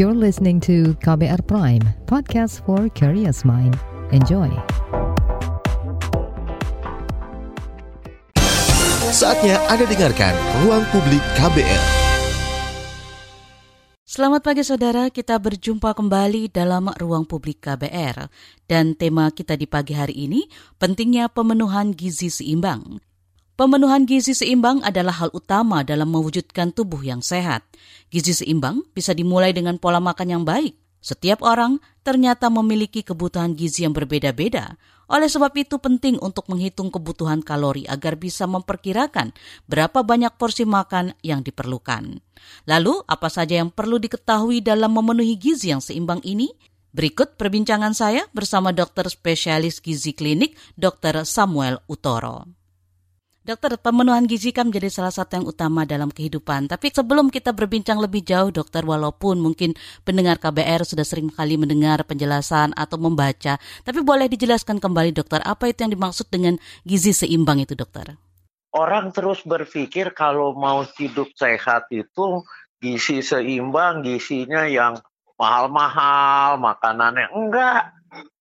You're listening to KBR Prime, podcast for curious mind. Enjoy. Saatnya Anda dengarkan Ruang Publik KBR. Selamat pagi saudara, kita berjumpa kembali dalam Ruang Publik KBR. Dan tema kita di pagi hari ini, pentingnya pemenuhan gizi seimbang. Pemenuhan gizi seimbang adalah hal utama dalam mewujudkan tubuh yang sehat. Gizi seimbang bisa dimulai dengan pola makan yang baik. Setiap orang ternyata memiliki kebutuhan gizi yang berbeda-beda. Oleh sebab itu penting untuk menghitung kebutuhan kalori agar bisa memperkirakan berapa banyak porsi makan yang diperlukan. Lalu, apa saja yang perlu diketahui dalam memenuhi gizi yang seimbang ini? Berikut perbincangan saya bersama dokter spesialis gizi klinik Dr. Samuel Utoro. Dokter, pemenuhan gizi kan menjadi salah satu yang utama dalam kehidupan. Tapi sebelum kita berbincang lebih jauh, dokter, walaupun mungkin pendengar KBR sudah sering kali mendengar penjelasan atau membaca, tapi boleh dijelaskan kembali, dokter, apa itu yang dimaksud dengan gizi seimbang itu, dokter? Orang terus berpikir kalau mau hidup sehat itu gizi seimbang, gizinya yang mahal-mahal, makanannya enggak,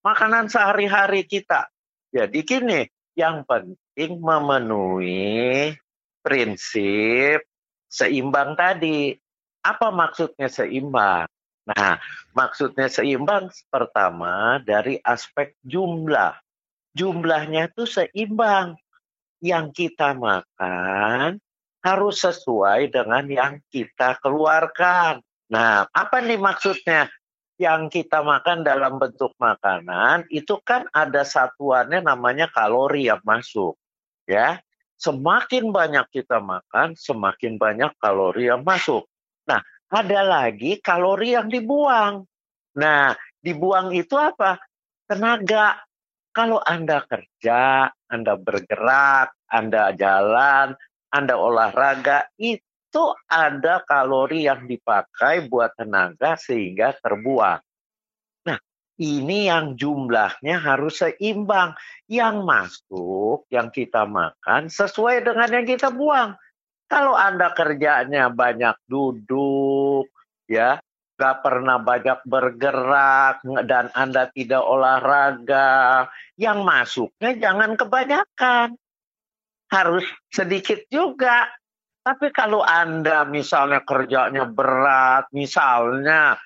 makanan sehari-hari kita. Jadi gini, yang penting memenuhi prinsip seimbang tadi. Apa maksudnya seimbang? Nah, maksudnya seimbang pertama dari aspek jumlah. Jumlahnya itu seimbang. Yang kita makan harus sesuai dengan yang kita keluarkan. Nah, apa nih maksudnya? yang kita makan dalam bentuk makanan itu kan ada satuannya namanya kalori yang masuk ya. Semakin banyak kita makan semakin banyak kalori yang masuk. Nah ada lagi kalori yang dibuang. Nah dibuang itu apa? Tenaga. Kalau anda kerja anda bergerak anda jalan anda olahraga itu ada kalori yang dipakai buat tenaga sehingga terbuang. Ini yang jumlahnya harus seimbang. Yang masuk, yang kita makan sesuai dengan yang kita buang. Kalau Anda kerjanya banyak duduk, ya, gak pernah banyak bergerak, dan Anda tidak olahraga, yang masuknya jangan kebanyakan. Harus sedikit juga tapi kalau Anda misalnya kerjanya berat, misalnya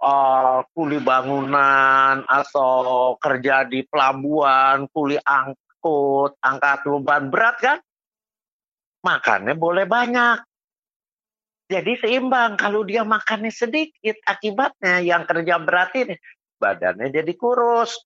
uh, kuli bangunan atau kerja di pelabuhan, kuli angkut, angkat beban berat kan? Makannya boleh banyak. Jadi seimbang. Kalau dia makannya sedikit, akibatnya yang kerja berat ini badannya jadi kurus.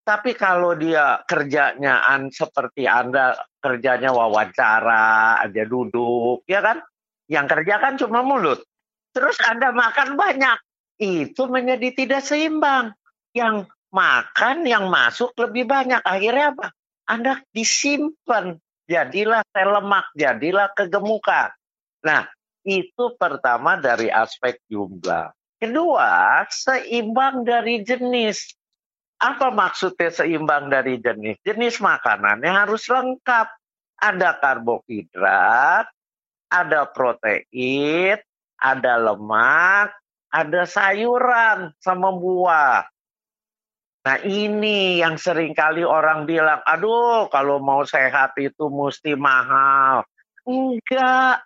Tapi kalau dia kerjanya an, seperti Anda kerjanya wawancara, aja duduk, ya kan? Yang kerja kan cuma mulut. Terus Anda makan banyak. Itu menjadi tidak seimbang. Yang makan, yang masuk lebih banyak. Akhirnya apa? Anda disimpan. Jadilah lemak, jadilah kegemukan. Nah, itu pertama dari aspek jumlah. Kedua, seimbang dari jenis. Apa maksudnya seimbang dari jenis? Jenis makanannya harus lengkap. Ada karbohidrat, ada protein, ada lemak, ada sayuran sama buah. Nah ini yang sering kali orang bilang, aduh kalau mau sehat itu mesti mahal. Enggak.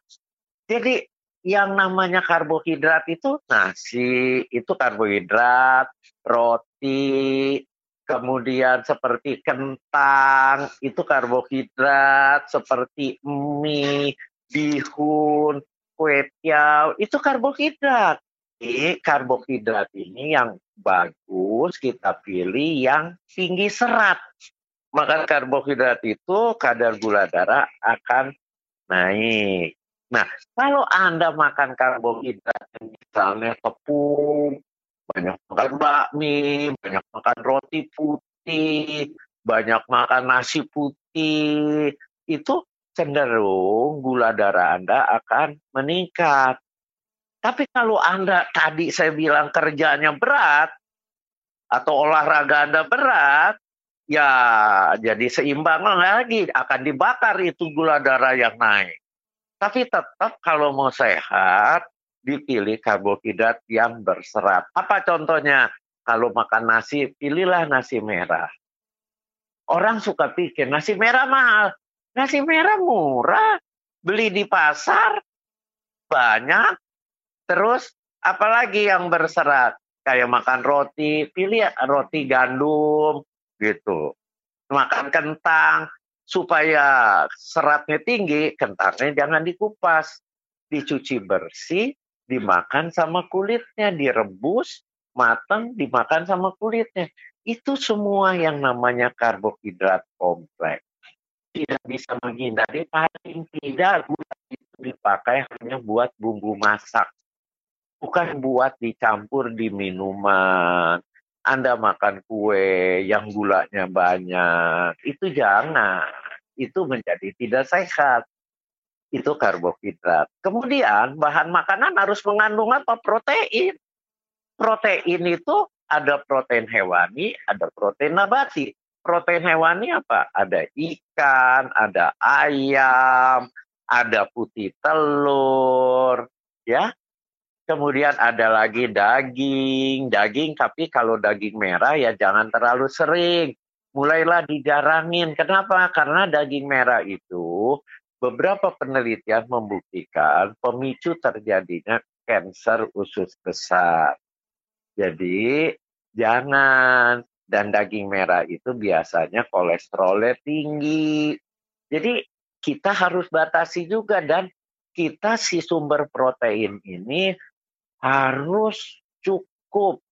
Jadi yang namanya karbohidrat itu nasi, itu karbohidrat, roti, kemudian seperti kentang, itu karbohidrat, seperti mie, bihun, kue tiaw, itu karbohidrat. Karbohidrat ini yang bagus kita pilih yang tinggi serat. Makan karbohidrat itu kadar gula darah akan naik. Nah, kalau Anda makan karbohidrat, misalnya tepung, banyak makan bakmi, banyak makan roti putih, banyak makan nasi putih, itu cenderung gula darah Anda akan meningkat. Tapi kalau Anda tadi saya bilang kerjanya berat, atau olahraga Anda berat, ya jadi seimbang lagi, akan dibakar itu gula darah yang naik. Tapi tetap kalau mau sehat, dipilih karbohidrat yang berserat. Apa contohnya? Kalau makan nasi, pilihlah nasi merah. Orang suka pikir nasi merah mahal. Nasi merah murah. Beli di pasar banyak. Terus apalagi yang berserat? Kayak makan roti, pilih roti gandum gitu. Makan kentang supaya seratnya tinggi, kentangnya jangan dikupas. Dicuci bersih, dimakan sama kulitnya, direbus, matang, dimakan sama kulitnya. Itu semua yang namanya karbohidrat kompleks. Tidak bisa menghindari, paling tidak gula itu dipakai hanya buat bumbu masak. Bukan buat dicampur di minuman. Anda makan kue yang gulanya banyak, itu jangan. Itu menjadi tidak sehat itu karbohidrat. Kemudian bahan makanan harus mengandung apa? Protein. Protein itu ada protein hewani, ada protein nabati. Protein hewani apa? Ada ikan, ada ayam, ada putih telur, ya. Kemudian ada lagi daging, daging tapi kalau daging merah ya jangan terlalu sering. Mulailah dijarangin. Kenapa? Karena daging merah itu beberapa penelitian membuktikan pemicu terjadinya kanker usus besar. Jadi jangan dan daging merah itu biasanya kolesterolnya tinggi. Jadi kita harus batasi juga dan kita si sumber protein ini harus cukup.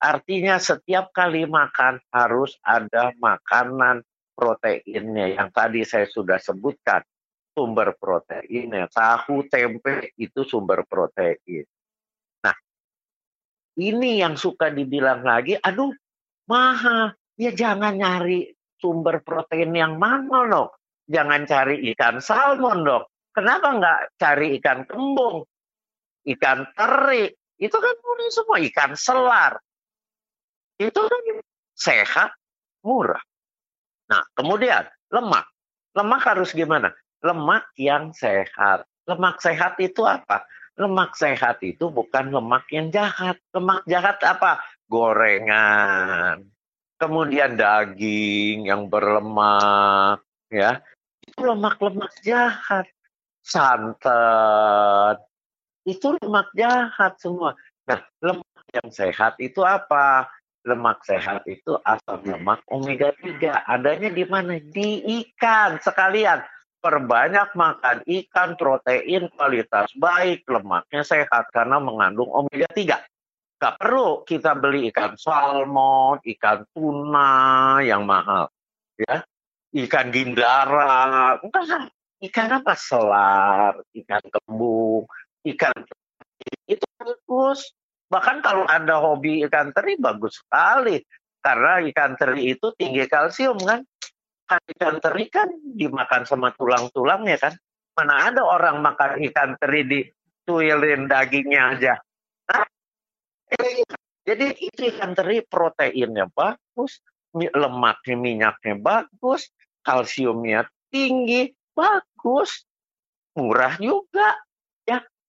Artinya setiap kali makan harus ada makanan proteinnya yang tadi saya sudah sebutkan sumber protein ya. Tahu, tempe itu sumber protein. Nah, ini yang suka dibilang lagi, aduh mahal. Ya jangan nyari sumber protein yang mahal dong. Jangan cari ikan salmon dong. Kenapa nggak cari ikan kembung, ikan teri? Itu kan murah semua, ikan selar. Itu kan sehat, murah. Nah, kemudian lemak. Lemak harus gimana? lemak yang sehat. Lemak sehat itu apa? Lemak sehat itu bukan lemak yang jahat. Lemak jahat apa? Gorengan. Kemudian daging yang berlemak, ya. Itu lemak-lemak jahat. Santan. Itu lemak jahat semua. Nah, lemak yang sehat itu apa? lemak sehat itu asam lemak omega 3. Adanya di mana? Di ikan sekalian perbanyak makan ikan protein kualitas baik, lemaknya sehat karena mengandung omega 3. Gak perlu kita beli ikan salmon, ikan tuna yang mahal. ya Ikan gindara. Ikan apa? Selar, ikan kembung, ikan itu bagus. Bahkan kalau ada hobi ikan teri bagus sekali. Karena ikan teri itu tinggi kalsium kan kan ikan teri kan dimakan sama tulang-tulangnya kan. Mana ada orang makan ikan teri di tuilin dagingnya aja. Nah, jadi itu ikan teri proteinnya bagus, lemaknya minyaknya bagus, kalsiumnya tinggi, bagus, murah juga.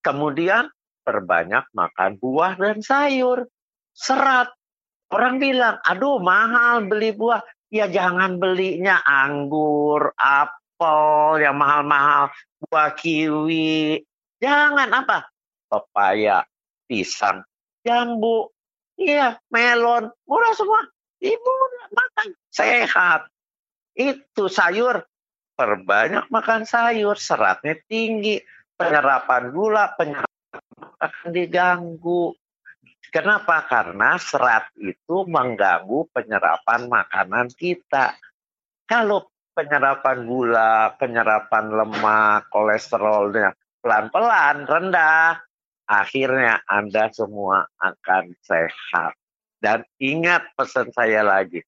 Kemudian perbanyak makan buah dan sayur, serat. Orang bilang, aduh mahal beli buah ya jangan belinya anggur, apel yang mahal-mahal, buah kiwi. Jangan apa? Pepaya, pisang, jambu, iya, melon, murah semua. Ibu makan sehat. Itu sayur, perbanyak makan sayur, seratnya tinggi, penyerapan gula, penyerapan akan diganggu. Kenapa? Karena serat itu mengganggu penyerapan makanan kita. Kalau penyerapan gula, penyerapan lemak, kolesterolnya pelan-pelan rendah, akhirnya Anda semua akan sehat. Dan ingat pesan saya lagi,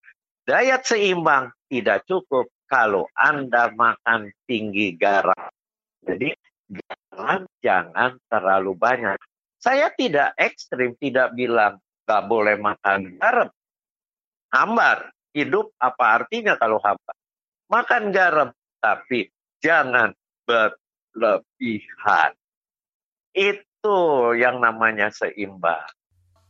diet seimbang tidak cukup kalau Anda makan tinggi garam. Jadi jangan jangan terlalu banyak. Saya tidak ekstrim, tidak bilang gak boleh makan garam. Hambar, hidup apa artinya kalau hambar? Makan garam, tapi jangan berlebihan. Itu yang namanya seimbang.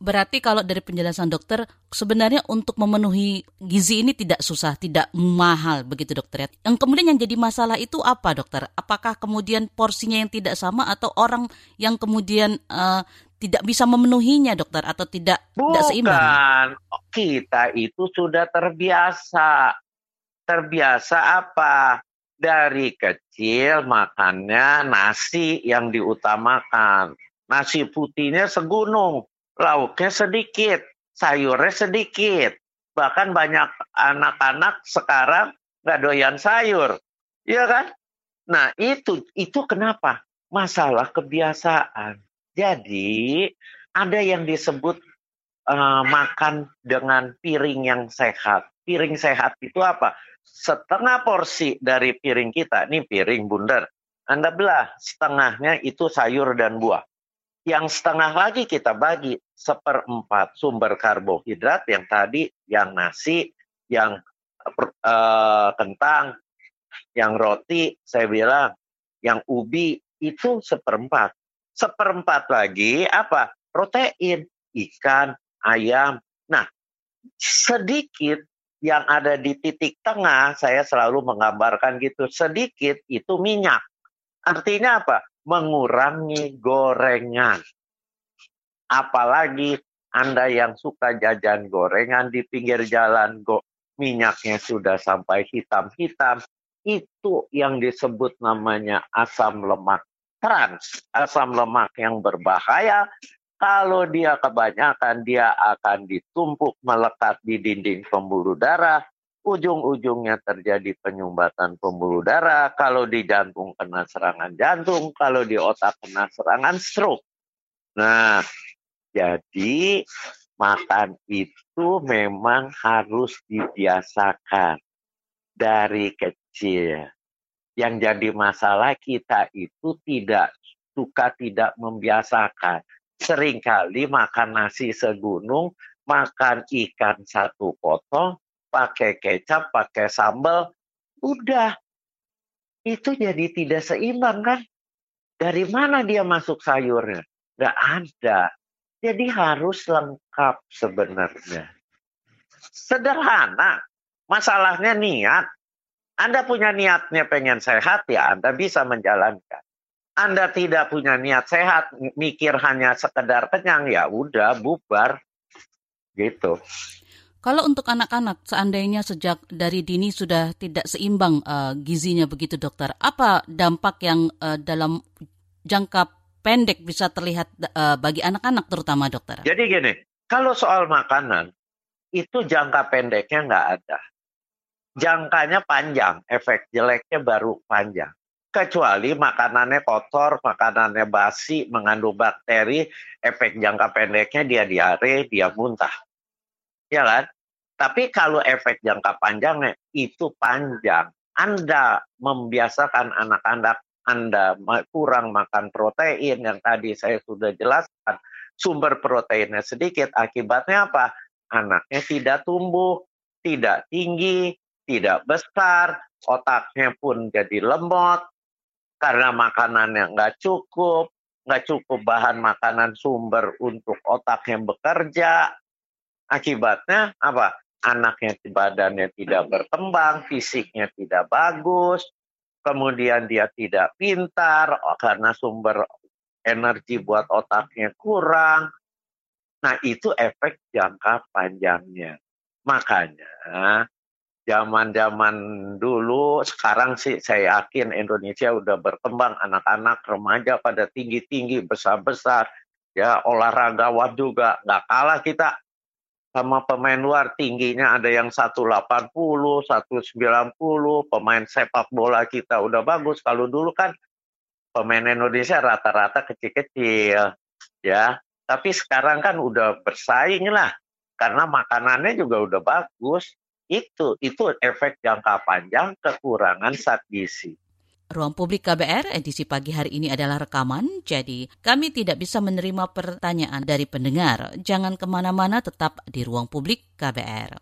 Berarti kalau dari penjelasan dokter, sebenarnya untuk memenuhi gizi ini tidak susah, tidak mahal begitu dokter ya. Yang kemudian yang jadi masalah itu apa dokter? Apakah kemudian porsinya yang tidak sama atau orang yang kemudian uh, tidak bisa memenuhinya dokter atau tidak Bukan. tidak seimbang? Kita itu sudah terbiasa. Terbiasa apa? Dari kecil makannya nasi yang diutamakan. Nasi putihnya segunung lauknya sedikit, sayurnya sedikit. Bahkan banyak anak-anak sekarang nggak doyan sayur. Iya kan? Nah itu itu kenapa? Masalah kebiasaan. Jadi ada yang disebut uh, makan dengan piring yang sehat. Piring sehat itu apa? Setengah porsi dari piring kita, ini piring bundar. Anda belah, setengahnya itu sayur dan buah. Yang setengah lagi kita bagi seperempat sumber karbohidrat yang tadi, yang nasi, yang uh, kentang, yang roti, saya bilang, yang ubi itu seperempat. Seperempat lagi apa? Protein, ikan, ayam. Nah, sedikit yang ada di titik tengah, saya selalu menggambarkan gitu, sedikit itu minyak. Artinya apa? Mengurangi gorengan. Apalagi Anda yang suka jajan gorengan di pinggir jalan, go, minyaknya sudah sampai hitam-hitam, itu yang disebut namanya asam lemak trans. Asam lemak yang berbahaya, kalau dia kebanyakan, dia akan ditumpuk melekat di dinding pembuluh darah, ujung-ujungnya terjadi penyumbatan pembuluh darah, kalau di jantung kena serangan jantung, kalau di otak kena serangan stroke. Nah, jadi makan itu memang harus dibiasakan dari kecil. Yang jadi masalah kita itu tidak suka tidak membiasakan. Seringkali makan nasi segunung, makan ikan satu potong, pakai kecap, pakai sambal, udah. Itu jadi tidak seimbang kan? Dari mana dia masuk sayurnya? Gak ada. Jadi harus lengkap sebenarnya. Sederhana. Masalahnya niat. Anda punya niatnya pengen sehat ya Anda bisa menjalankan. Anda tidak punya niat sehat, mikir hanya sekedar kenyang ya udah bubar gitu. Kalau untuk anak-anak, seandainya sejak dari dini sudah tidak seimbang uh, gizinya begitu dokter, apa dampak yang uh, dalam jangka pendek bisa terlihat uh, bagi anak-anak terutama dokter? Jadi gini, kalau soal makanan, itu jangka pendeknya nggak ada. Jangkanya panjang, efek jeleknya baru panjang. Kecuali makanannya kotor, makanannya basi, mengandung bakteri, efek jangka pendeknya dia diare, dia muntah ya kan? Tapi kalau efek jangka panjangnya itu panjang. Anda membiasakan anak-anak Anda kurang makan protein yang tadi saya sudah jelaskan. Sumber proteinnya sedikit, akibatnya apa? Anaknya tidak tumbuh, tidak tinggi, tidak besar, otaknya pun jadi lemot, karena makanannya nggak cukup, nggak cukup bahan makanan sumber untuk otak yang bekerja, Akibatnya apa? Anaknya badannya tidak berkembang, fisiknya tidak bagus, kemudian dia tidak pintar oh, karena sumber energi buat otaknya kurang. Nah, itu efek jangka panjangnya. Makanya zaman-zaman dulu, sekarang sih saya yakin Indonesia udah berkembang, anak-anak remaja pada tinggi-tinggi, besar-besar, ya olahragawan juga, nggak kalah kita sama pemain luar tingginya ada yang 180, 190, pemain sepak bola kita udah bagus. Kalau dulu kan pemain Indonesia rata-rata kecil-kecil, ya. Tapi sekarang kan udah bersaing lah, karena makanannya juga udah bagus. Itu itu efek jangka panjang kekurangan zat gizi. Ruang Publik KBR edisi pagi hari ini adalah rekaman, jadi kami tidak bisa menerima pertanyaan dari pendengar. Jangan ke mana-mana, tetap di Ruang Publik KBR.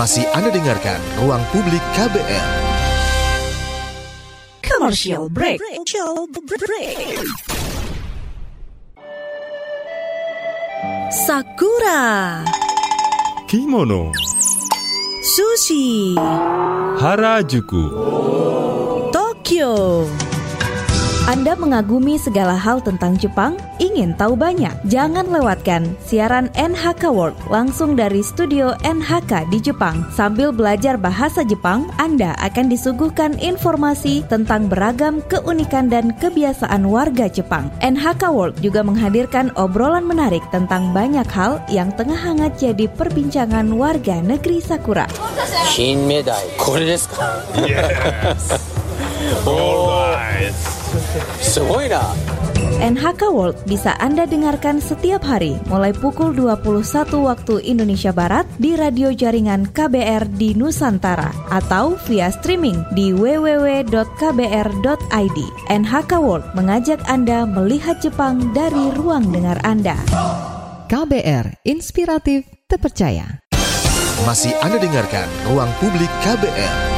Masih Anda dengarkan Ruang Publik KBR. Commercial break. Commercial break. Sakura Kimono Sushi Harajuku Tokyo anda mengagumi segala hal tentang Jepang? Ingin tahu banyak? Jangan lewatkan siaran NHK World langsung dari studio NHK di Jepang. Sambil belajar bahasa Jepang, Anda akan disuguhkan informasi tentang beragam keunikan dan kebiasaan warga Jepang. NHK World juga menghadirkan obrolan menarik tentang banyak hal yang tengah hangat jadi perbincangan warga negeri Sakura. Shin Medai, これですか Yes Alright NHK World bisa Anda dengarkan setiap hari mulai pukul 21 waktu Indonesia Barat di radio jaringan KBR di Nusantara atau via streaming di www.kbr.id. NHK World mengajak Anda melihat Jepang dari ruang dengar Anda. KBR Inspiratif Terpercaya. Masih Anda dengarkan Ruang Publik KBR.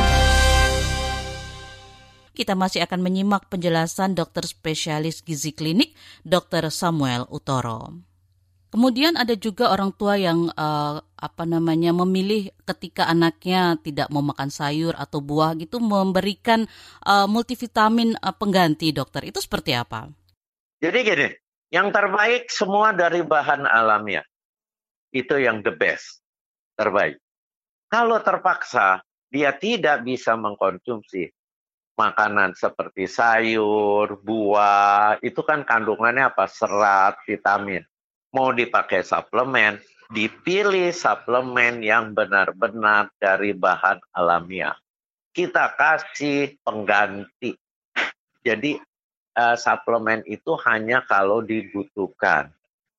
Kita masih akan menyimak penjelasan dokter spesialis gizi klinik, Dr. Samuel Utoro. Kemudian ada juga orang tua yang uh, apa namanya memilih ketika anaknya tidak mau makan sayur atau buah gitu memberikan uh, multivitamin uh, pengganti dokter. Itu seperti apa? Jadi gini, yang terbaik semua dari bahan alamiah. Itu yang the best, terbaik. Kalau terpaksa dia tidak bisa mengkonsumsi makanan seperti sayur, buah, itu kan kandungannya apa? Serat, vitamin. Mau dipakai suplemen, dipilih suplemen yang benar-benar dari bahan alamiah. Kita kasih pengganti. Jadi uh, suplemen itu hanya kalau dibutuhkan.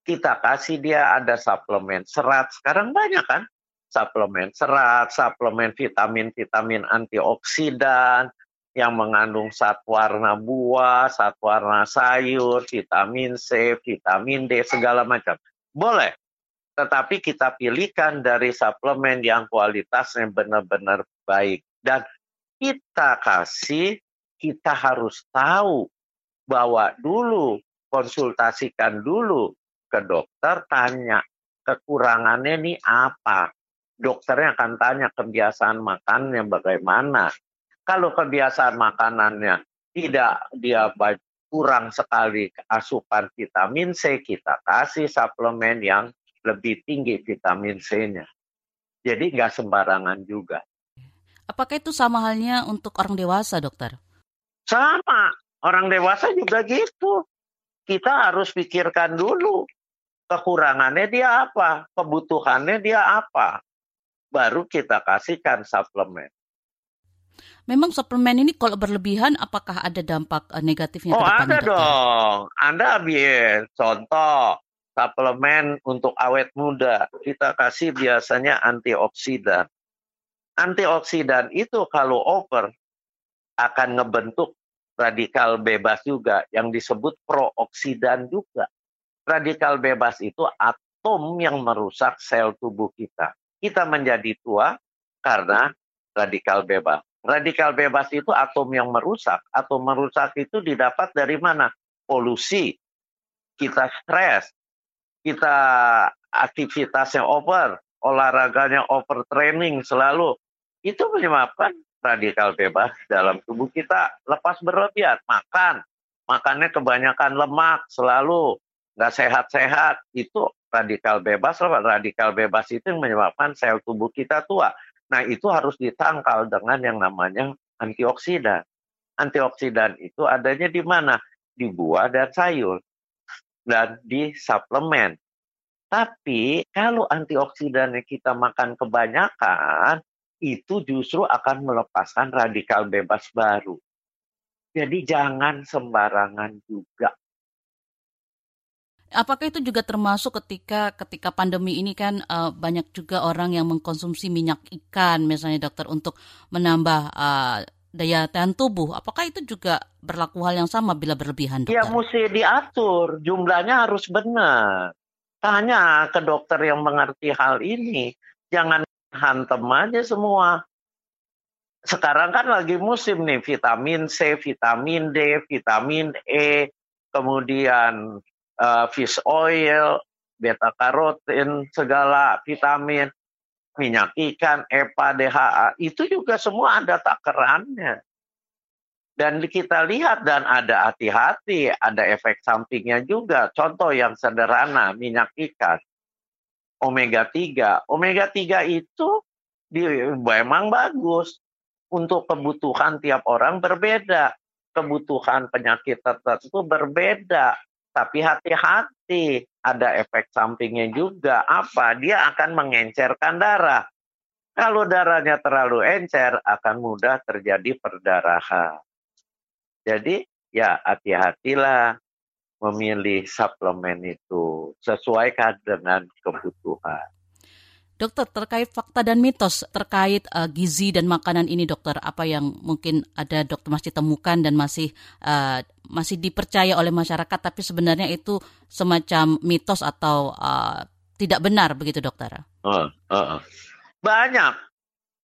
Kita kasih dia ada suplemen serat. Sekarang banyak kan? Suplemen serat, suplemen vitamin-vitamin antioksidan, yang mengandung zat warna buah, zat warna sayur, vitamin C, vitamin D, segala macam. Boleh. Tetapi kita pilihkan dari suplemen yang kualitasnya benar-benar baik. Dan kita kasih, kita harus tahu bahwa dulu, konsultasikan dulu ke dokter, tanya kekurangannya ini apa. Dokternya akan tanya kebiasaan makannya bagaimana kalau kebiasaan makanannya tidak dia kurang sekali asupan vitamin C, kita kasih suplemen yang lebih tinggi vitamin C-nya. Jadi nggak sembarangan juga. Apakah itu sama halnya untuk orang dewasa, dokter? Sama. Orang dewasa juga gitu. Kita harus pikirkan dulu kekurangannya dia apa, kebutuhannya dia apa. Baru kita kasihkan suplemen. Memang suplemen ini kalau berlebihan apakah ada dampak uh, negatifnya? Oh ada dokter? dong. Anda ambil contoh suplemen untuk awet muda. Kita kasih biasanya antioksidan. Antioksidan itu kalau over akan ngebentuk radikal bebas juga yang disebut prooksidan juga. Radikal bebas itu atom yang merusak sel tubuh kita. Kita menjadi tua karena radikal bebas. Radikal bebas itu atom yang merusak. Atom merusak itu didapat dari mana? Polusi. Kita stres. Kita aktivitasnya over. Olahraganya overtraining selalu. Itu menyebabkan radikal bebas dalam tubuh kita lepas berlebihan. Makan. Makannya kebanyakan lemak selalu. Nggak sehat-sehat. Itu radikal bebas. Radikal bebas itu menyebabkan sel tubuh kita tua Nah, itu harus ditangkal dengan yang namanya antioksidan. Antioksidan itu adanya di mana? Di buah dan sayur dan di suplemen. Tapi kalau antioksidannya kita makan kebanyakan, itu justru akan melepaskan radikal bebas baru. Jadi jangan sembarangan juga Apakah itu juga termasuk ketika ketika pandemi ini kan uh, banyak juga orang yang mengkonsumsi minyak ikan misalnya dokter untuk menambah uh, daya tahan tubuh. Apakah itu juga berlaku hal yang sama bila berlebihan dokter? Ya mesti diatur, jumlahnya harus benar. Tanya ke dokter yang mengerti hal ini. Jangan hantem aja semua. Sekarang kan lagi musim nih vitamin C, vitamin D, vitamin E, kemudian uh, fish oil, beta karotin, segala vitamin, minyak ikan, EPA, DHA, itu juga semua ada takarannya. Dan kita lihat dan ada hati-hati, ada efek sampingnya juga. Contoh yang sederhana, minyak ikan. Omega 3. Omega 3 itu memang bagus. Untuk kebutuhan tiap orang berbeda. Kebutuhan penyakit tertentu berbeda. Tapi hati-hati, ada efek sampingnya juga. Apa? Dia akan mengencerkan darah. Kalau darahnya terlalu encer, akan mudah terjadi perdarahan. Jadi ya hati-hatilah memilih suplemen itu sesuaikan dengan kebutuhan. Dokter, terkait fakta dan mitos terkait uh, gizi dan makanan ini, dokter, apa yang mungkin ada dokter masih temukan dan masih uh, masih dipercaya oleh masyarakat, tapi sebenarnya itu semacam mitos atau uh, tidak benar, begitu, dokter? Uh, uh, banyak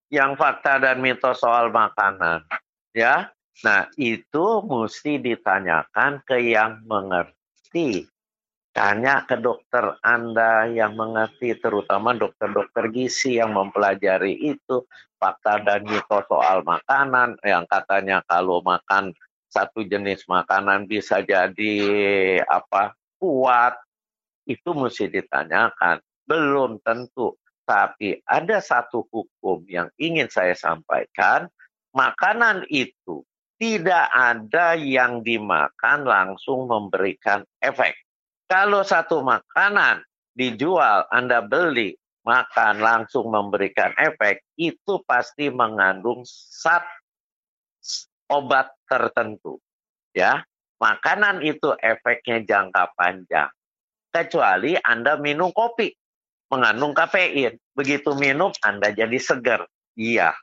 yang fakta dan mitos soal makanan, ya. Nah, itu mesti ditanyakan ke yang mengerti. Tanya ke dokter Anda yang mengerti, terutama dokter-dokter gizi yang mempelajari itu, fakta dan mitos soal makanan, yang katanya kalau makan satu jenis makanan bisa jadi apa kuat, itu mesti ditanyakan. Belum tentu, tapi ada satu hukum yang ingin saya sampaikan, makanan itu tidak ada yang dimakan langsung memberikan efek. Kalau satu makanan dijual, Anda beli, makan langsung memberikan efek, itu pasti mengandung zat obat tertentu. Ya, makanan itu efeknya jangka panjang. Kecuali Anda minum kopi, mengandung kafein. Begitu minum, Anda jadi segar. Iya,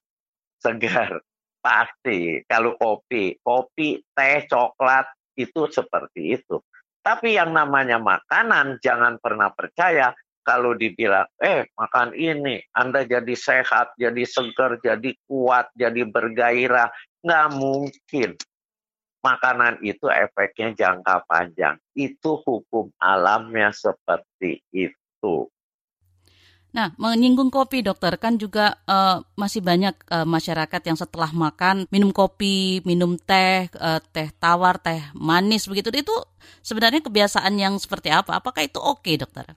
segar. Pasti. Kalau kopi, kopi, teh, coklat itu seperti itu. Tapi yang namanya makanan jangan pernah percaya kalau dibilang, eh makan ini, Anda jadi sehat, jadi segar, jadi kuat, jadi bergairah. Nggak mungkin. Makanan itu efeknya jangka panjang. Itu hukum alamnya seperti itu. Nah, menyinggung kopi, dokter, kan juga uh, masih banyak uh, masyarakat yang setelah makan minum kopi, minum teh, uh, teh tawar, teh manis begitu. Itu sebenarnya kebiasaan yang seperti apa? Apakah itu oke, okay, dokter?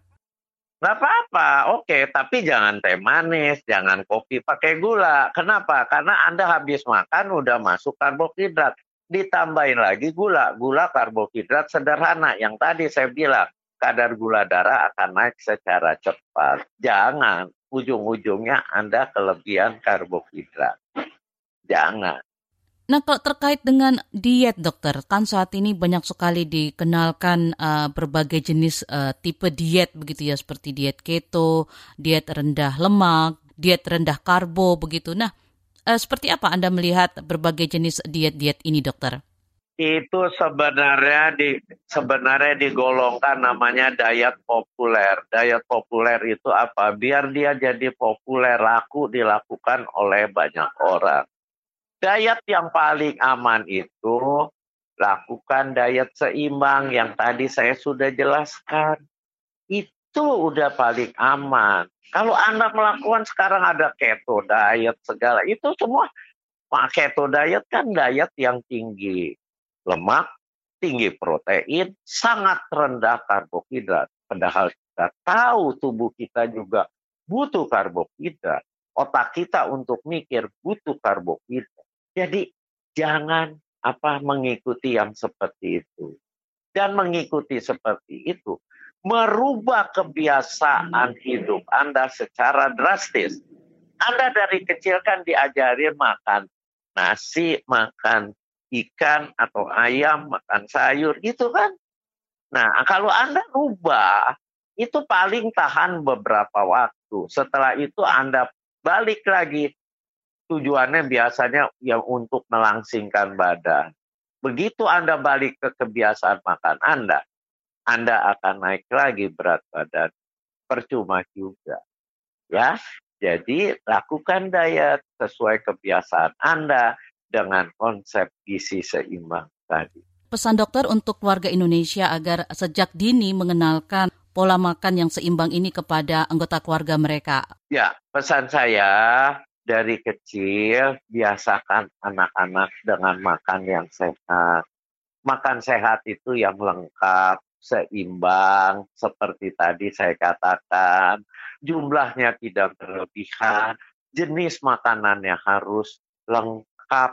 Gak apa-apa, oke, okay, tapi jangan teh manis, jangan kopi pakai gula. Kenapa? Karena Anda habis makan udah masuk karbohidrat. Ditambahin lagi gula. Gula karbohidrat sederhana yang tadi saya bilang kadar gula darah akan naik secara cepat. Jangan ujung-ujungnya Anda kelebihan karbohidrat. Jangan. Nah, kalau terkait dengan diet, dokter, kan saat ini banyak sekali dikenalkan uh, berbagai jenis uh, tipe diet, begitu ya, seperti diet keto, diet rendah lemak, diet rendah karbo, begitu. Nah, uh, seperti apa Anda melihat berbagai jenis diet-diet ini, dokter? Itu sebenarnya di sebenarnya digolongkan namanya diet populer. Diet populer itu apa? Biar dia jadi populer laku dilakukan oleh banyak orang. Diet yang paling aman itu lakukan diet seimbang yang tadi saya sudah jelaskan. Itu udah paling aman. Kalau Anda melakukan sekarang ada keto diet segala itu semua keto diet kan diet yang tinggi lemak, tinggi protein, sangat rendah karbohidrat. Padahal kita tahu tubuh kita juga butuh karbohidrat. Otak kita untuk mikir butuh karbohidrat. Jadi jangan apa mengikuti yang seperti itu. Dan mengikuti seperti itu merubah kebiasaan hidup Anda secara drastis. Anda dari kecil kan diajarin makan nasi, makan ikan atau ayam, makan sayur, gitu kan. Nah, kalau Anda rubah, itu paling tahan beberapa waktu. Setelah itu Anda balik lagi. Tujuannya biasanya yang untuk melangsingkan badan. Begitu Anda balik ke kebiasaan makan Anda, Anda akan naik lagi berat badan. Percuma juga. Ya, jadi lakukan diet sesuai kebiasaan Anda dengan konsep gizi seimbang tadi. Pesan dokter untuk warga Indonesia agar sejak dini mengenalkan pola makan yang seimbang ini kepada anggota keluarga mereka? Ya, pesan saya dari kecil biasakan anak-anak dengan makan yang sehat. Makan sehat itu yang lengkap, seimbang, seperti tadi saya katakan, jumlahnya tidak berlebihan, jenis makanannya harus lengkap,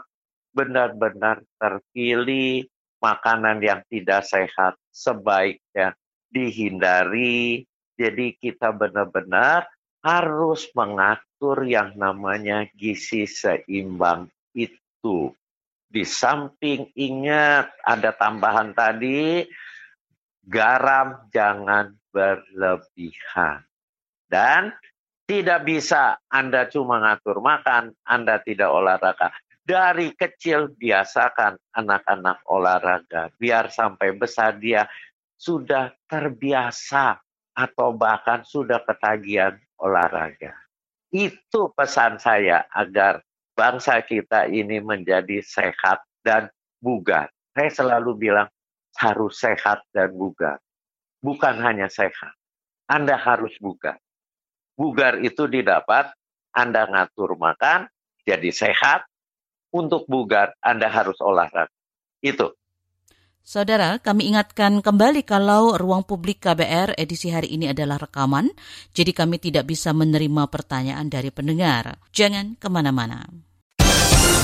benar-benar terpilih, makanan yang tidak sehat sebaiknya dihindari. Jadi kita benar-benar harus mengatur yang namanya gizi seimbang itu. Di samping ingat ada tambahan tadi, garam jangan berlebihan. Dan tidak bisa Anda cuma ngatur makan, Anda tidak olahraga. Dari kecil biasakan anak-anak olahraga. Biar sampai besar dia sudah terbiasa atau bahkan sudah ketagihan olahraga. Itu pesan saya agar bangsa kita ini menjadi sehat dan bugar. Saya selalu bilang harus sehat dan bugar. Bukan hanya sehat. Anda harus bugar. Bugar itu didapat Anda ngatur makan, jadi sehat, untuk bugar Anda harus olahraga. Itu. Saudara, kami ingatkan kembali kalau ruang publik KBR edisi hari ini adalah rekaman, jadi kami tidak bisa menerima pertanyaan dari pendengar. Jangan ke mana-mana.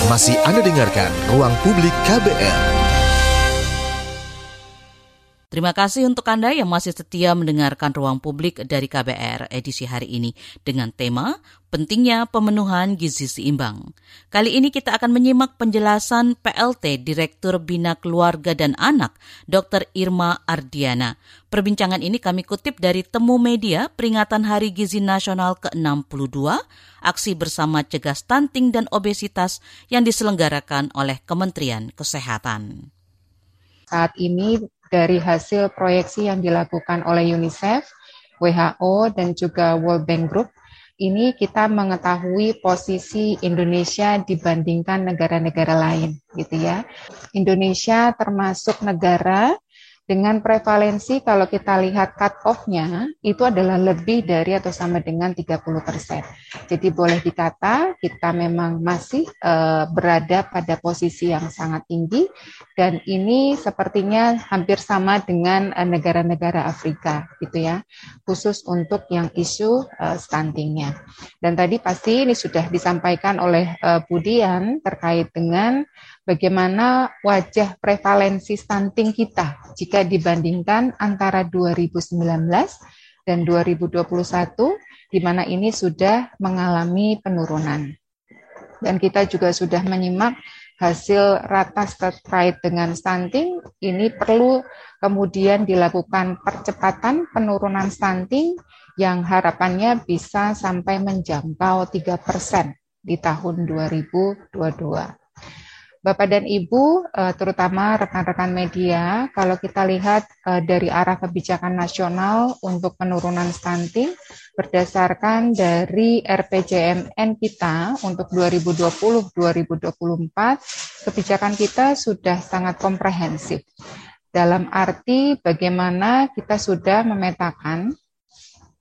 Masih Anda dengarkan Ruang Publik KBR. Terima kasih untuk Anda yang masih setia mendengarkan ruang publik dari KBR edisi hari ini dengan tema Pentingnya Pemenuhan Gizi Seimbang. Kali ini kita akan menyimak penjelasan PLT Direktur Bina Keluarga dan Anak, Dr. Irma Ardiana. Perbincangan ini kami kutip dari Temu Media peringatan Hari Gizi Nasional ke-62, aksi bersama cegah stunting dan obesitas yang diselenggarakan oleh Kementerian Kesehatan. Saat ini dari hasil proyeksi yang dilakukan oleh UNICEF, WHO, dan juga World Bank Group, ini kita mengetahui posisi Indonesia dibandingkan negara-negara lain, gitu ya. Indonesia termasuk negara dengan prevalensi kalau kita lihat cut off-nya itu adalah lebih dari atau sama dengan 30 persen. Jadi boleh dikata kita memang masih uh, berada pada posisi yang sangat tinggi dan ini sepertinya hampir sama dengan uh, negara-negara Afrika gitu ya, khusus untuk yang isu uh, stuntingnya. Dan tadi pasti ini sudah disampaikan oleh Budian terkait dengan bagaimana wajah prevalensi stunting kita jika dibandingkan antara 2019 dan 2021 di mana ini sudah mengalami penurunan. Dan kita juga sudah menyimak hasil ratas terkait dengan stunting, ini perlu kemudian dilakukan percepatan penurunan stunting yang harapannya bisa sampai menjangkau 3 persen di tahun 2022. Bapak dan Ibu, eh, terutama rekan-rekan media, kalau kita lihat eh, dari arah kebijakan nasional untuk penurunan stunting, berdasarkan dari RPJMN kita untuk 2020-2024, kebijakan kita sudah sangat komprehensif. Dalam arti bagaimana kita sudah memetakan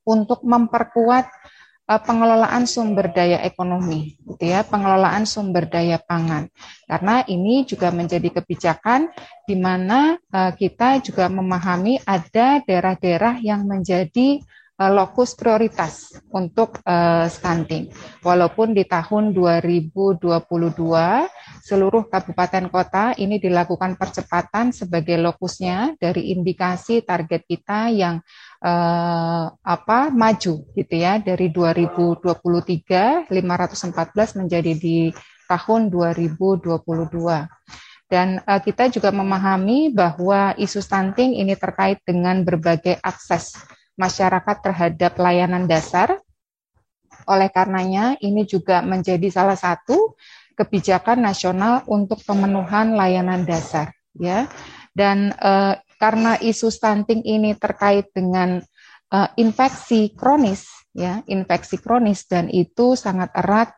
untuk memperkuat pengelolaan sumber daya ekonomi, gitu ya, pengelolaan sumber daya pangan. Karena ini juga menjadi kebijakan di mana uh, kita juga memahami ada daerah-daerah yang menjadi uh, lokus prioritas untuk stunting. Walaupun di tahun 2022 seluruh kabupaten kota ini dilakukan percepatan sebagai lokusnya dari indikasi target kita yang uh, apa maju gitu ya dari 2023 514 menjadi di tahun 2022. Dan uh, kita juga memahami bahwa isu stunting ini terkait dengan berbagai akses masyarakat terhadap layanan dasar. Oleh karenanya, ini juga menjadi salah satu kebijakan nasional untuk pemenuhan layanan dasar, ya. Dan uh, karena isu stunting ini terkait dengan uh, infeksi kronis, ya, infeksi kronis dan itu sangat erat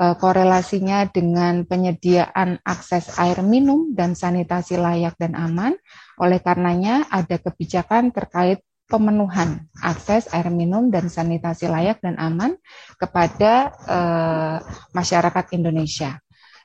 uh, korelasinya dengan penyediaan akses air minum dan sanitasi layak dan aman. Oleh karenanya ada kebijakan terkait pemenuhan akses air minum dan sanitasi layak dan aman kepada uh, masyarakat Indonesia.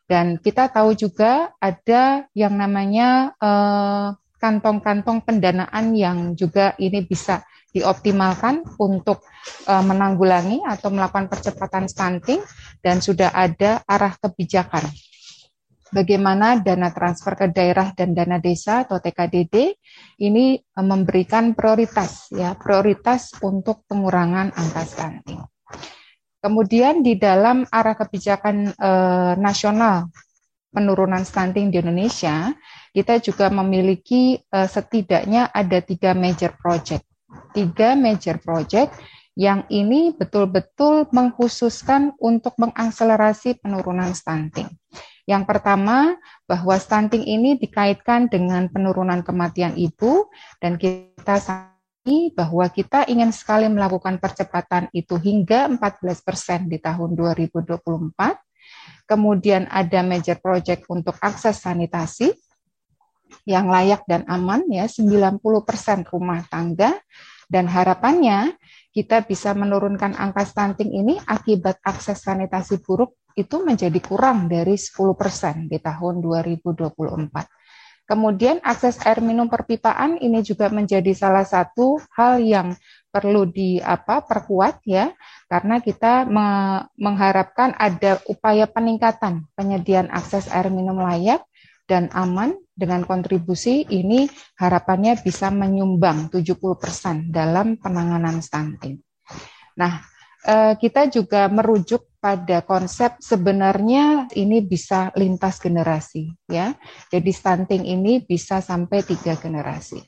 Dan kita tahu juga ada yang namanya kantong kantong-kantong pendanaan yang juga ini bisa dioptimalkan untuk uh, menanggulangi atau melakukan percepatan stunting dan sudah ada arah kebijakan bagaimana dana transfer ke daerah dan dana desa atau TKDD ini eh, memberikan prioritas ya prioritas untuk pengurangan angka stunting. Kemudian di dalam arah kebijakan eh, nasional penurunan stunting di Indonesia, kita juga memiliki eh, setidaknya ada tiga major project. Tiga major project yang ini betul-betul mengkhususkan untuk mengakselerasi penurunan stunting. Yang pertama, bahwa stunting ini dikaitkan dengan penurunan kematian ibu dan kita sadari bahwa kita ingin sekali melakukan percepatan itu hingga 14% persen di tahun 2024. Kemudian ada major project untuk akses sanitasi yang layak dan aman ya 90% rumah tangga dan harapannya kita bisa menurunkan angka stunting ini akibat akses sanitasi buruk itu menjadi kurang dari 10% di tahun 2024. Kemudian akses air minum perpipaan ini juga menjadi salah satu hal yang perlu di apa perkuat ya karena kita me, mengharapkan ada upaya peningkatan penyediaan akses air minum layak dan aman dengan kontribusi ini harapannya bisa menyumbang 70% dalam penanganan stunting. Nah, eh, kita juga merujuk pada konsep sebenarnya ini bisa lintas generasi ya. Jadi stunting ini bisa sampai tiga generasi.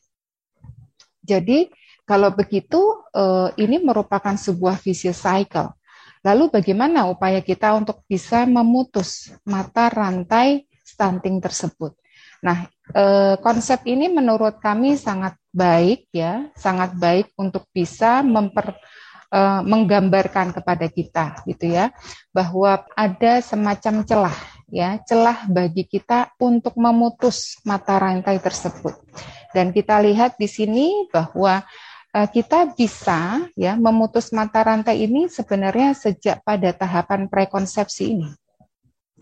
Jadi kalau begitu eh, ini merupakan sebuah vicious cycle. Lalu bagaimana upaya kita untuk bisa memutus mata rantai stunting tersebut? Nah, eh, konsep ini menurut kami sangat baik ya, sangat baik untuk bisa memper uh, menggambarkan kepada kita gitu ya bahwa ada semacam celah ya celah bagi kita untuk memutus mata rantai tersebut dan kita lihat di sini bahwa uh, kita bisa ya memutus mata rantai ini sebenarnya sejak pada tahapan prekonsepsi ini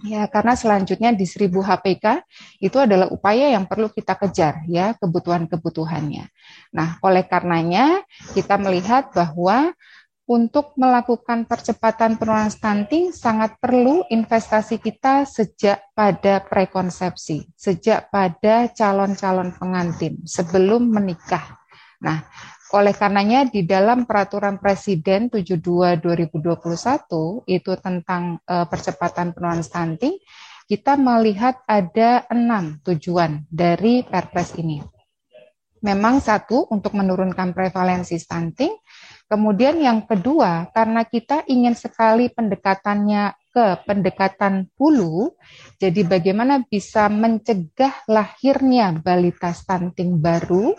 Ya, karena selanjutnya di 1000 HPK itu adalah upaya yang perlu kita kejar ya kebutuhan-kebutuhannya. Nah, oleh karenanya kita melihat bahwa untuk melakukan percepatan penurunan stunting sangat perlu investasi kita sejak pada prekonsepsi, sejak pada calon-calon pengantin sebelum menikah. Nah, oleh karenanya di dalam peraturan Presiden 72 2021 itu tentang uh, percepatan penurunan stunting, kita melihat ada enam tujuan dari Perpres ini. Memang satu untuk menurunkan prevalensi stunting, Kemudian yang kedua, karena kita ingin sekali pendekatannya ke pendekatan hulu, jadi bagaimana bisa mencegah lahirnya balita stunting baru,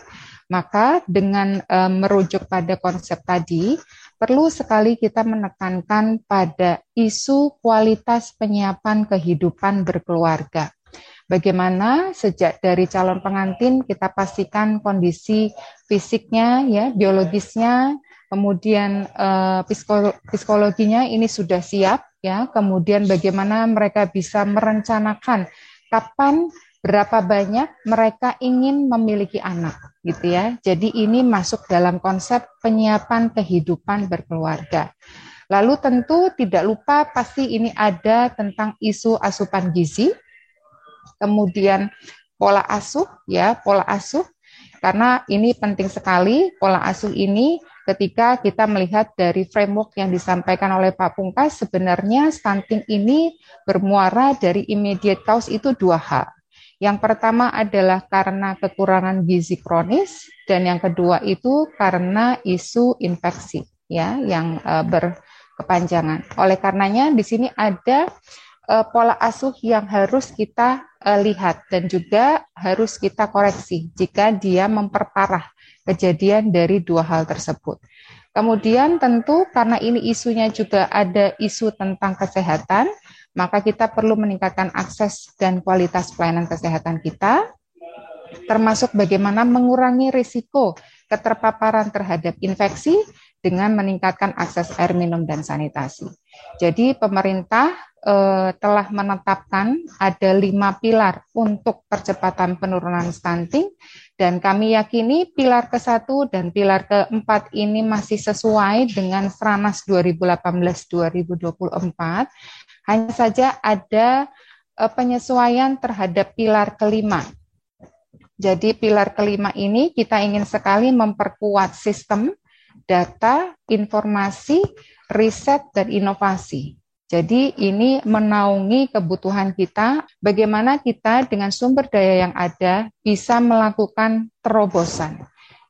maka dengan e, merujuk pada konsep tadi, perlu sekali kita menekankan pada isu kualitas penyiapan kehidupan berkeluarga. Bagaimana sejak dari calon pengantin kita pastikan kondisi fisiknya, ya, biologisnya, kemudian uh, psikologinya ini sudah siap ya kemudian bagaimana mereka bisa merencanakan kapan berapa banyak mereka ingin memiliki anak gitu ya. Jadi ini masuk dalam konsep penyiapan kehidupan berkeluarga. Lalu tentu tidak lupa pasti ini ada tentang isu asupan gizi kemudian pola asuh ya pola asuh. Karena ini penting sekali pola asuh ini ketika kita melihat dari framework yang disampaikan oleh Pak Pungkas, sebenarnya stunting ini bermuara dari immediate cause itu dua hal. Yang pertama adalah karena kekurangan gizi kronis dan yang kedua itu karena isu infeksi ya yang uh, berkepanjangan. Oleh karenanya di sini ada uh, pola asuh yang harus kita uh, lihat dan juga harus kita koreksi jika dia memperparah kejadian dari dua hal tersebut. Kemudian tentu karena ini isunya juga ada isu tentang kesehatan, maka kita perlu meningkatkan akses dan kualitas pelayanan kesehatan kita, termasuk bagaimana mengurangi risiko keterpaparan terhadap infeksi dengan meningkatkan akses air minum dan sanitasi. Jadi pemerintah eh, telah menetapkan ada lima pilar untuk percepatan penurunan stunting dan kami yakini pilar ke satu dan pilar keempat ini masih sesuai dengan Seranas 2018-2024. Hanya saja ada eh, penyesuaian terhadap pilar kelima. Jadi pilar kelima ini kita ingin sekali memperkuat sistem data, informasi, riset, dan inovasi. Jadi ini menaungi kebutuhan kita, bagaimana kita dengan sumber daya yang ada bisa melakukan terobosan,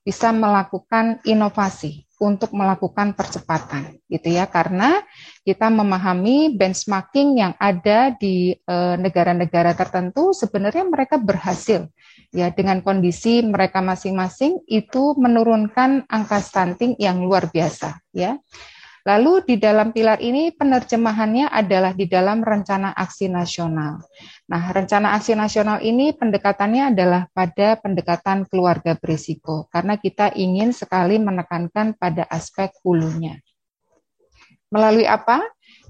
bisa melakukan inovasi untuk melakukan percepatan, gitu ya. Karena kita memahami benchmarking yang ada di eh, negara-negara tertentu sebenarnya mereka berhasil ya dengan kondisi mereka masing-masing itu menurunkan angka stunting yang luar biasa, ya. Lalu di dalam pilar ini penerjemahannya adalah di dalam rencana aksi nasional. Nah, rencana aksi nasional ini pendekatannya adalah pada pendekatan keluarga berisiko karena kita ingin sekali menekankan pada aspek hulunya. Melalui apa?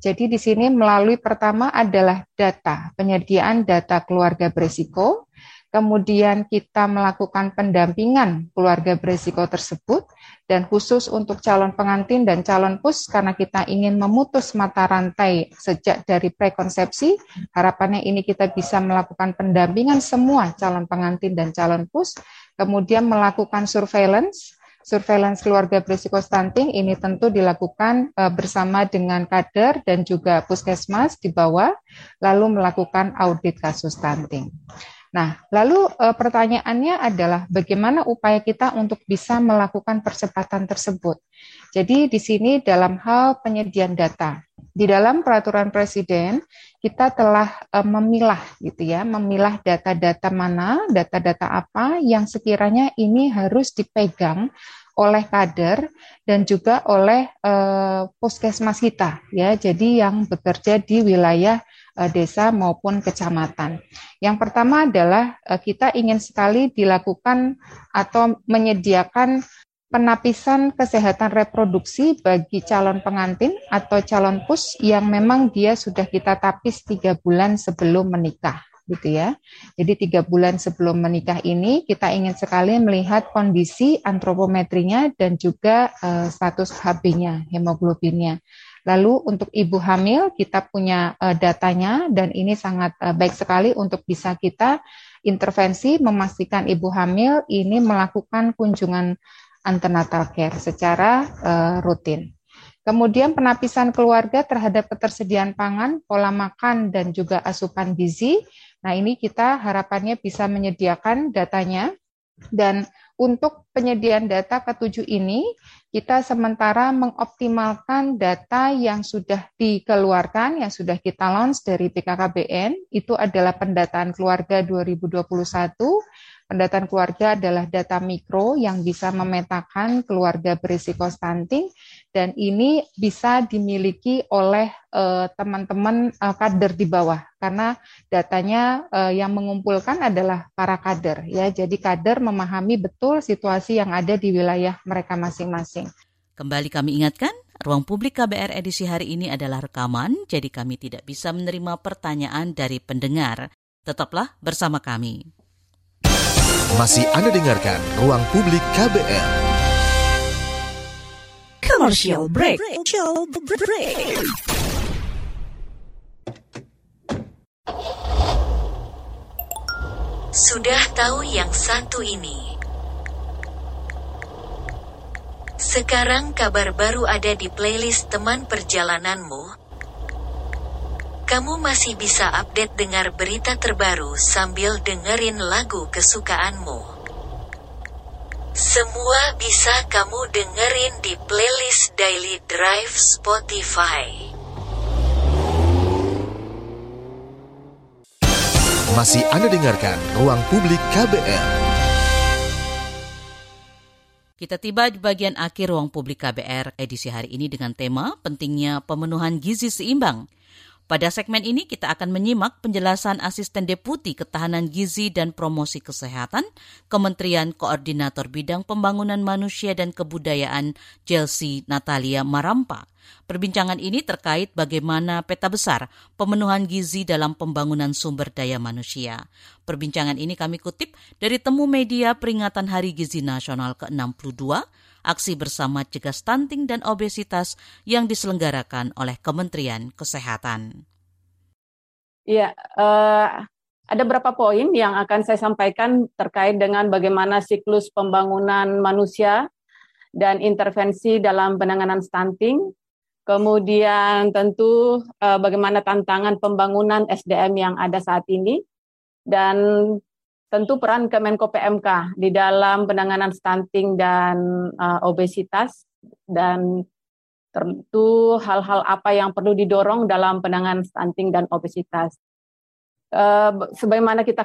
Jadi di sini melalui pertama adalah data, penyediaan data keluarga berisiko, kemudian kita melakukan pendampingan keluarga berisiko tersebut, dan khusus untuk calon pengantin dan calon pus karena kita ingin memutus mata rantai sejak dari prekonsepsi, harapannya ini kita bisa melakukan pendampingan semua calon pengantin dan calon pus, kemudian melakukan surveillance, surveillance keluarga berisiko stunting ini tentu dilakukan uh, bersama dengan kader dan juga puskesmas di bawah, lalu melakukan audit kasus stunting. Nah, lalu e, pertanyaannya adalah bagaimana upaya kita untuk bisa melakukan percepatan tersebut. Jadi di sini dalam hal penyediaan data, di dalam peraturan presiden kita telah e, memilah gitu ya, memilah data-data mana, data-data apa yang sekiranya ini harus dipegang oleh kader dan juga oleh uh, puskesmas kita ya. Jadi yang bekerja di wilayah uh, desa maupun kecamatan. Yang pertama adalah uh, kita ingin sekali dilakukan atau menyediakan penapisan kesehatan reproduksi bagi calon pengantin atau calon pus yang memang dia sudah kita tapis tiga bulan sebelum menikah gitu ya. Jadi tiga bulan sebelum menikah ini kita ingin sekali melihat kondisi antropometrinya dan juga uh, status HB-nya, hemoglobinnya. Lalu untuk ibu hamil kita punya uh, datanya dan ini sangat uh, baik sekali untuk bisa kita intervensi memastikan ibu hamil ini melakukan kunjungan antenatal care secara uh, rutin. Kemudian penapisan keluarga terhadap ketersediaan pangan, pola makan, dan juga asupan gizi. Nah ini kita harapannya bisa menyediakan datanya. Dan untuk penyediaan data ketujuh ini, kita sementara mengoptimalkan data yang sudah dikeluarkan, yang sudah kita launch dari BKKBN, itu adalah pendataan keluarga 2021, Pendataan keluarga adalah data mikro yang bisa memetakan keluarga berisiko stunting dan ini bisa dimiliki oleh eh, teman-teman uh, uh, kader di bawah karena datanya uh, yang mengumpulkan adalah para kader ya. Jadi kader memahami betul situasi yang ada di wilayah mereka masing-masing. Kembali kami ingatkan, ruang publik KBR edisi hari ini adalah rekaman, jadi kami tidak bisa menerima pertanyaan dari pendengar. Tetaplah bersama kami. Masih Anda dengarkan Ruang Publik KBR. Commercial break. Commercial break. Sudah tahu yang satu ini? Sekarang kabar baru ada di playlist teman perjalananmu kamu masih bisa update dengar berita terbaru sambil dengerin lagu kesukaanmu. Semua bisa kamu dengerin di playlist Daily Drive Spotify. Masih Anda dengarkan Ruang Publik KBR. Kita tiba di bagian akhir ruang publik KBR edisi hari ini dengan tema pentingnya pemenuhan gizi seimbang. Pada segmen ini kita akan menyimak penjelasan Asisten Deputi Ketahanan Gizi dan Promosi Kesehatan Kementerian Koordinator Bidang Pembangunan Manusia dan Kebudayaan Chelsea Natalia Marampa. Perbincangan ini terkait bagaimana peta besar pemenuhan gizi dalam pembangunan sumber daya manusia. Perbincangan ini kami kutip dari temu media peringatan Hari Gizi Nasional ke-62 aksi bersama cegah stunting dan obesitas yang diselenggarakan oleh Kementerian Kesehatan. Ya, uh, ada beberapa poin yang akan saya sampaikan terkait dengan bagaimana siklus pembangunan manusia dan intervensi dalam penanganan stunting. Kemudian tentu uh, bagaimana tantangan pembangunan SDM yang ada saat ini dan tentu peran Kemenko PMK di dalam penanganan stunting dan uh, obesitas dan tentu hal-hal apa yang perlu didorong dalam penanganan stunting dan obesitas. Uh, sebagaimana kita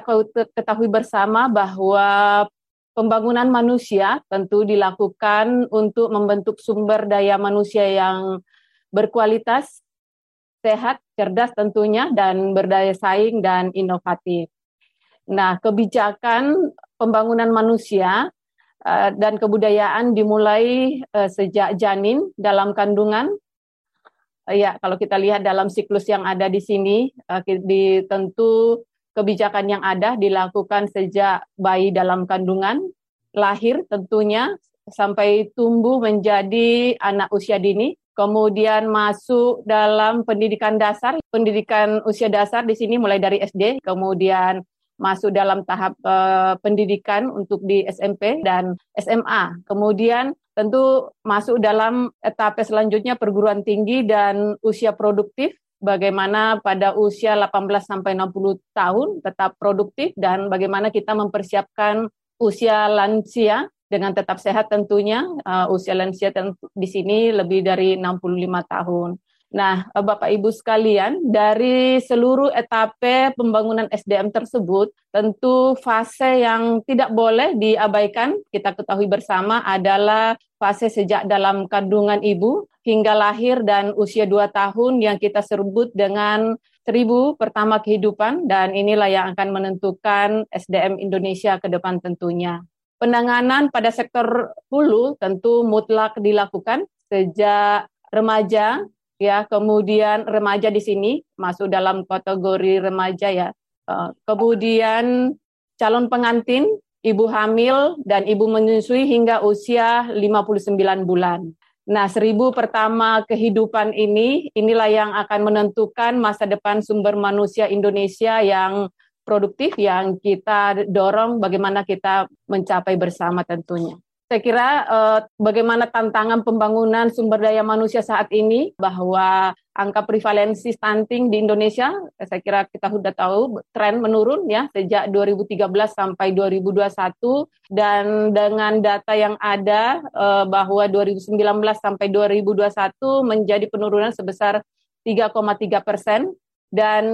ketahui bersama bahwa pembangunan manusia tentu dilakukan untuk membentuk sumber daya manusia yang berkualitas, sehat, cerdas tentunya, dan berdaya saing dan inovatif. Nah, kebijakan pembangunan manusia uh, dan kebudayaan dimulai uh, sejak janin dalam kandungan. Uh, ya, kalau kita lihat dalam siklus yang ada di sini, di tentu kebijakan yang ada dilakukan sejak bayi dalam kandungan, lahir tentunya sampai tumbuh menjadi anak usia dini, kemudian masuk dalam pendidikan dasar, pendidikan usia dasar di sini mulai dari SD, kemudian masuk dalam tahap uh, pendidikan untuk di SMP dan SMA. Kemudian tentu masuk dalam etapa selanjutnya perguruan tinggi dan usia produktif bagaimana pada usia 18 sampai 60 tahun tetap produktif dan bagaimana kita mempersiapkan usia lansia dengan tetap sehat tentunya uh, usia lansia di sini lebih dari 65 tahun. Nah, eh, Bapak Ibu sekalian, dari seluruh etape pembangunan SDM tersebut, tentu fase yang tidak boleh diabaikan, kita ketahui bersama adalah fase sejak dalam kandungan ibu hingga lahir dan usia 2 tahun yang kita sebut dengan seribu pertama kehidupan dan inilah yang akan menentukan SDM Indonesia ke depan tentunya. Penanganan pada sektor hulu tentu mutlak dilakukan sejak remaja ya kemudian remaja di sini masuk dalam kategori remaja ya uh, kemudian calon pengantin ibu hamil dan ibu menyusui hingga usia 59 bulan Nah, seribu pertama kehidupan ini, inilah yang akan menentukan masa depan sumber manusia Indonesia yang produktif, yang kita dorong bagaimana kita mencapai bersama tentunya. Saya kira eh, bagaimana tantangan pembangunan sumber daya manusia saat ini bahwa angka prevalensi stunting di Indonesia saya kira kita sudah tahu tren menurun ya sejak 2013 sampai 2021 dan dengan data yang ada eh, bahwa 2019 sampai 2021 menjadi penurunan sebesar 3,3 persen. Dan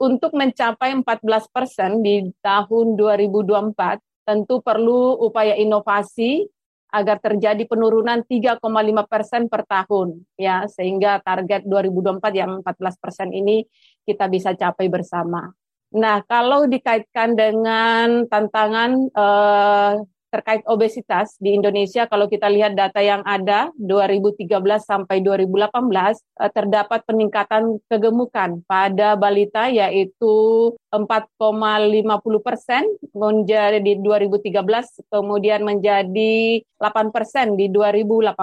untuk mencapai 14 persen di tahun 2024 tentu perlu upaya inovasi agar terjadi penurunan 3,5 persen per tahun ya sehingga target 2024 yang 14 persen ini kita bisa capai bersama. Nah kalau dikaitkan dengan tantangan eh, terkait obesitas di Indonesia kalau kita lihat data yang ada 2013 sampai 2018 eh, terdapat peningkatan kegemukan pada balita yaitu 4,50 persen menjadi di 2013 kemudian menjadi 8 persen di 2018.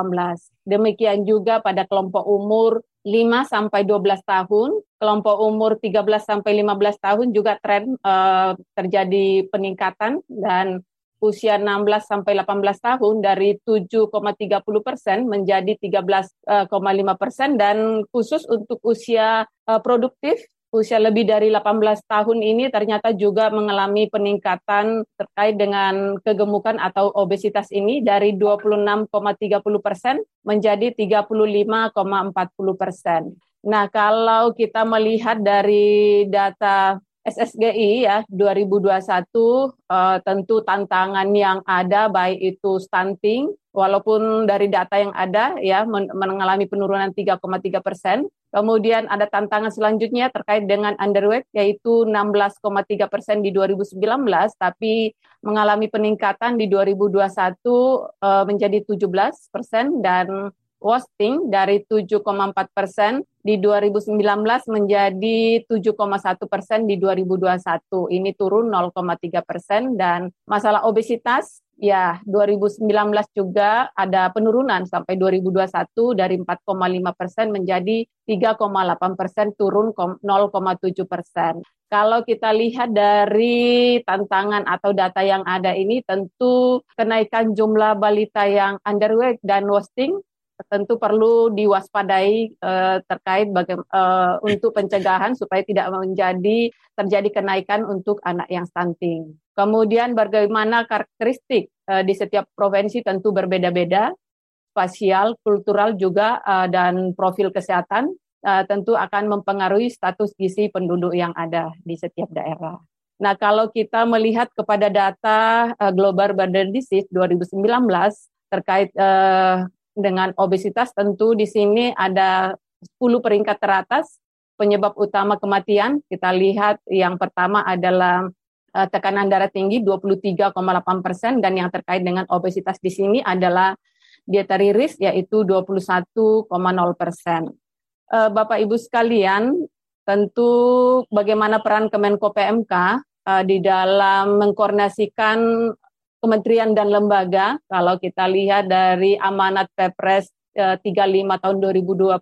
Demikian juga pada kelompok umur 5 sampai 12 tahun, kelompok umur 13 sampai 15 tahun juga tren uh, terjadi peningkatan dan usia 16 sampai 18 tahun dari 7,30 persen menjadi 13,5 eh, persen dan khusus untuk usia uh, produktif usia lebih dari 18 tahun ini ternyata juga mengalami peningkatan terkait dengan kegemukan atau obesitas ini dari 26,30 persen menjadi 35,40 persen. Nah, kalau kita melihat dari data SSGI ya 2021 uh, eh, tentu tantangan yang ada baik itu stunting walaupun dari data yang ada ya men mengalami penurunan 3,3 persen. Kemudian ada tantangan selanjutnya terkait dengan underweight yaitu 16,3 persen di 2019, tapi mengalami peningkatan di 2021 uh, menjadi 17 persen dan wasting dari 7,4 persen di 2019 menjadi 7,1 persen di 2021. Ini turun 0,3 persen dan masalah obesitas ya 2019 juga ada penurunan sampai 2021 dari 4,5 persen menjadi 3,8 persen turun 0,7 persen. Kalau kita lihat dari tantangan atau data yang ada ini tentu kenaikan jumlah balita yang underweight dan wasting tentu perlu diwaspadai uh, terkait baga- uh, untuk pencegahan supaya tidak menjadi terjadi kenaikan untuk anak yang stunting. Kemudian bagaimana karakteristik uh, di setiap provinsi tentu berbeda-beda, spasial, kultural juga uh, dan profil kesehatan uh, tentu akan mempengaruhi status gizi penduduk yang ada di setiap daerah. Nah, kalau kita melihat kepada data uh, Global Burden Disease 2019 terkait uh, dengan obesitas tentu di sini ada 10 peringkat teratas penyebab utama kematian. Kita lihat yang pertama adalah uh, tekanan darah tinggi 23,8 persen dan yang terkait dengan obesitas di sini adalah dietary risk yaitu 21,0 persen. Uh, Bapak Ibu sekalian, tentu bagaimana peran Kemenko PMK uh, di dalam mengkoordinasikan kementerian dan lembaga, kalau kita lihat dari amanat Pepres 35 eh, tahun 2020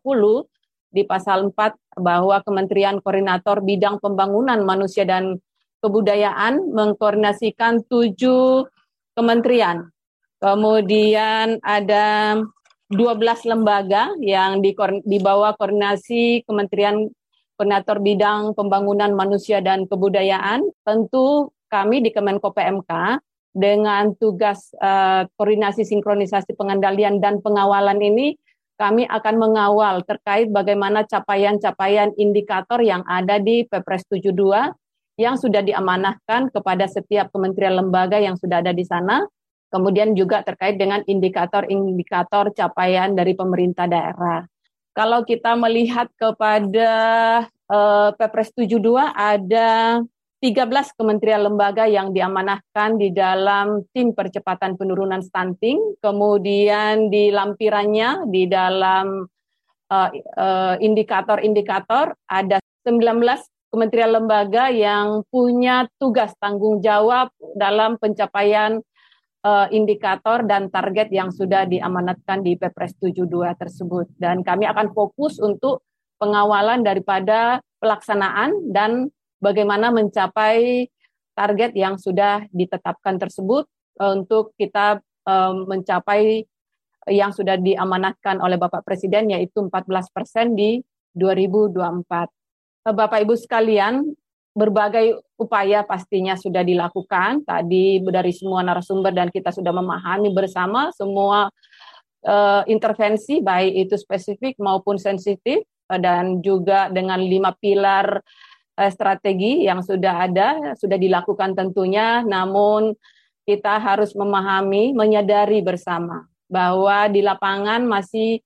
di pasal 4 bahwa Kementerian Koordinator Bidang Pembangunan Manusia dan Kebudayaan mengkoordinasikan tujuh kementerian. Kemudian ada 12 lembaga yang di, koordinasi Kementerian Koordinator Bidang Pembangunan Manusia dan Kebudayaan. Tentu kami di Kemenko PMK dengan tugas uh, koordinasi sinkronisasi pengendalian dan pengawalan ini kami akan mengawal terkait bagaimana capaian-capaian indikator yang ada di Pepres 72 yang sudah diamanahkan kepada setiap kementerian lembaga yang sudah ada di sana. Kemudian juga terkait dengan indikator-indikator capaian dari pemerintah daerah. Kalau kita melihat kepada uh, Pepres 72 ada 13 kementerian lembaga yang diamanahkan di dalam tim percepatan penurunan stunting, kemudian di lampirannya di dalam uh, uh, indikator-indikator ada 19 kementerian lembaga yang punya tugas tanggung jawab dalam pencapaian uh, indikator dan target yang sudah diamanatkan di Perpres 72 tersebut. Dan kami akan fokus untuk pengawalan daripada pelaksanaan dan bagaimana mencapai target yang sudah ditetapkan tersebut uh, untuk kita uh, mencapai yang sudah diamanatkan oleh Bapak Presiden yaitu 14 persen di 2024. Uh, Bapak Ibu sekalian, berbagai upaya pastinya sudah dilakukan tadi dari semua narasumber dan kita sudah memahami bersama semua intervensi baik itu spesifik maupun sensitif dan juga dengan lima pilar strategi yang sudah ada, sudah dilakukan tentunya, namun kita harus memahami, menyadari bersama bahwa di lapangan masih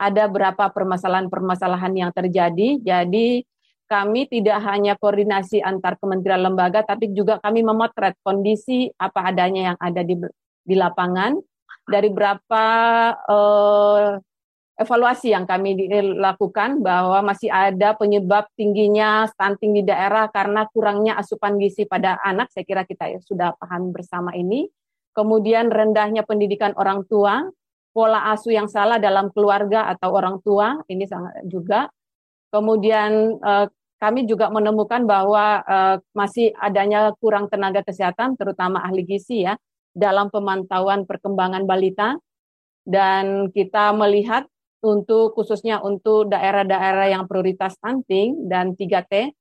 ada berapa permasalahan-permasalahan yang terjadi. Jadi kami tidak hanya koordinasi antar kementerian lembaga, tapi juga kami memotret kondisi apa adanya yang ada di di lapangan dari berapa uh, evaluasi yang kami lakukan bahwa masih ada penyebab tingginya stunting di daerah karena kurangnya asupan gizi pada anak. Saya kira kita sudah paham bersama ini. Kemudian rendahnya pendidikan orang tua, pola asuh yang salah dalam keluarga atau orang tua, ini sangat juga. Kemudian eh, kami juga menemukan bahwa eh, masih adanya kurang tenaga kesehatan, terutama ahli gizi ya, dalam pemantauan perkembangan balita. Dan kita melihat untuk khususnya untuk daerah-daerah yang prioritas stunting dan 3T,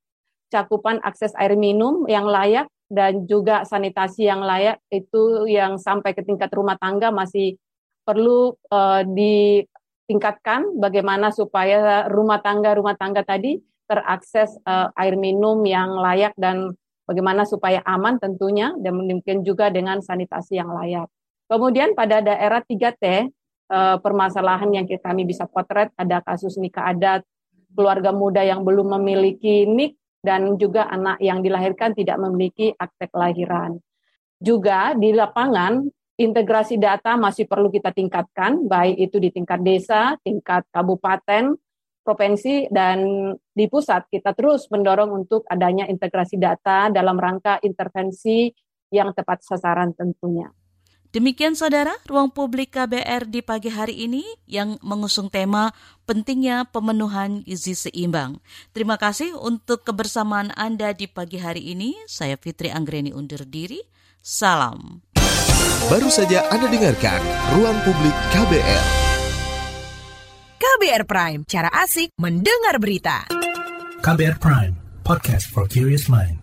cakupan akses air minum yang layak dan juga sanitasi yang layak itu yang sampai ke tingkat rumah tangga masih perlu uh, ditingkatkan bagaimana supaya rumah tangga rumah tangga tadi terakses uh, air minum yang layak dan bagaimana supaya aman tentunya dan mungkin juga dengan sanitasi yang layak. Kemudian pada daerah 3T uh, permasalahan yang kami bisa potret ada kasus nikah adat keluarga muda yang belum memiliki NIK dan juga anak yang dilahirkan tidak memiliki akte kelahiran. Juga di lapangan integrasi data masih perlu kita tingkatkan, baik itu di tingkat desa, tingkat kabupaten, provinsi, dan di pusat. Kita terus mendorong untuk adanya integrasi data dalam rangka intervensi yang tepat sasaran tentunya. Demikian saudara, ruang publik KBR di pagi hari ini yang mengusung tema pentingnya pemenuhan gizi seimbang. Terima kasih untuk kebersamaan Anda di pagi hari ini. Saya Fitri Anggreni undur diri. Salam. Baru saja Anda dengarkan Ruang Publik KBR. KBR Prime, cara asik mendengar berita. KBR Prime, podcast for curious mind.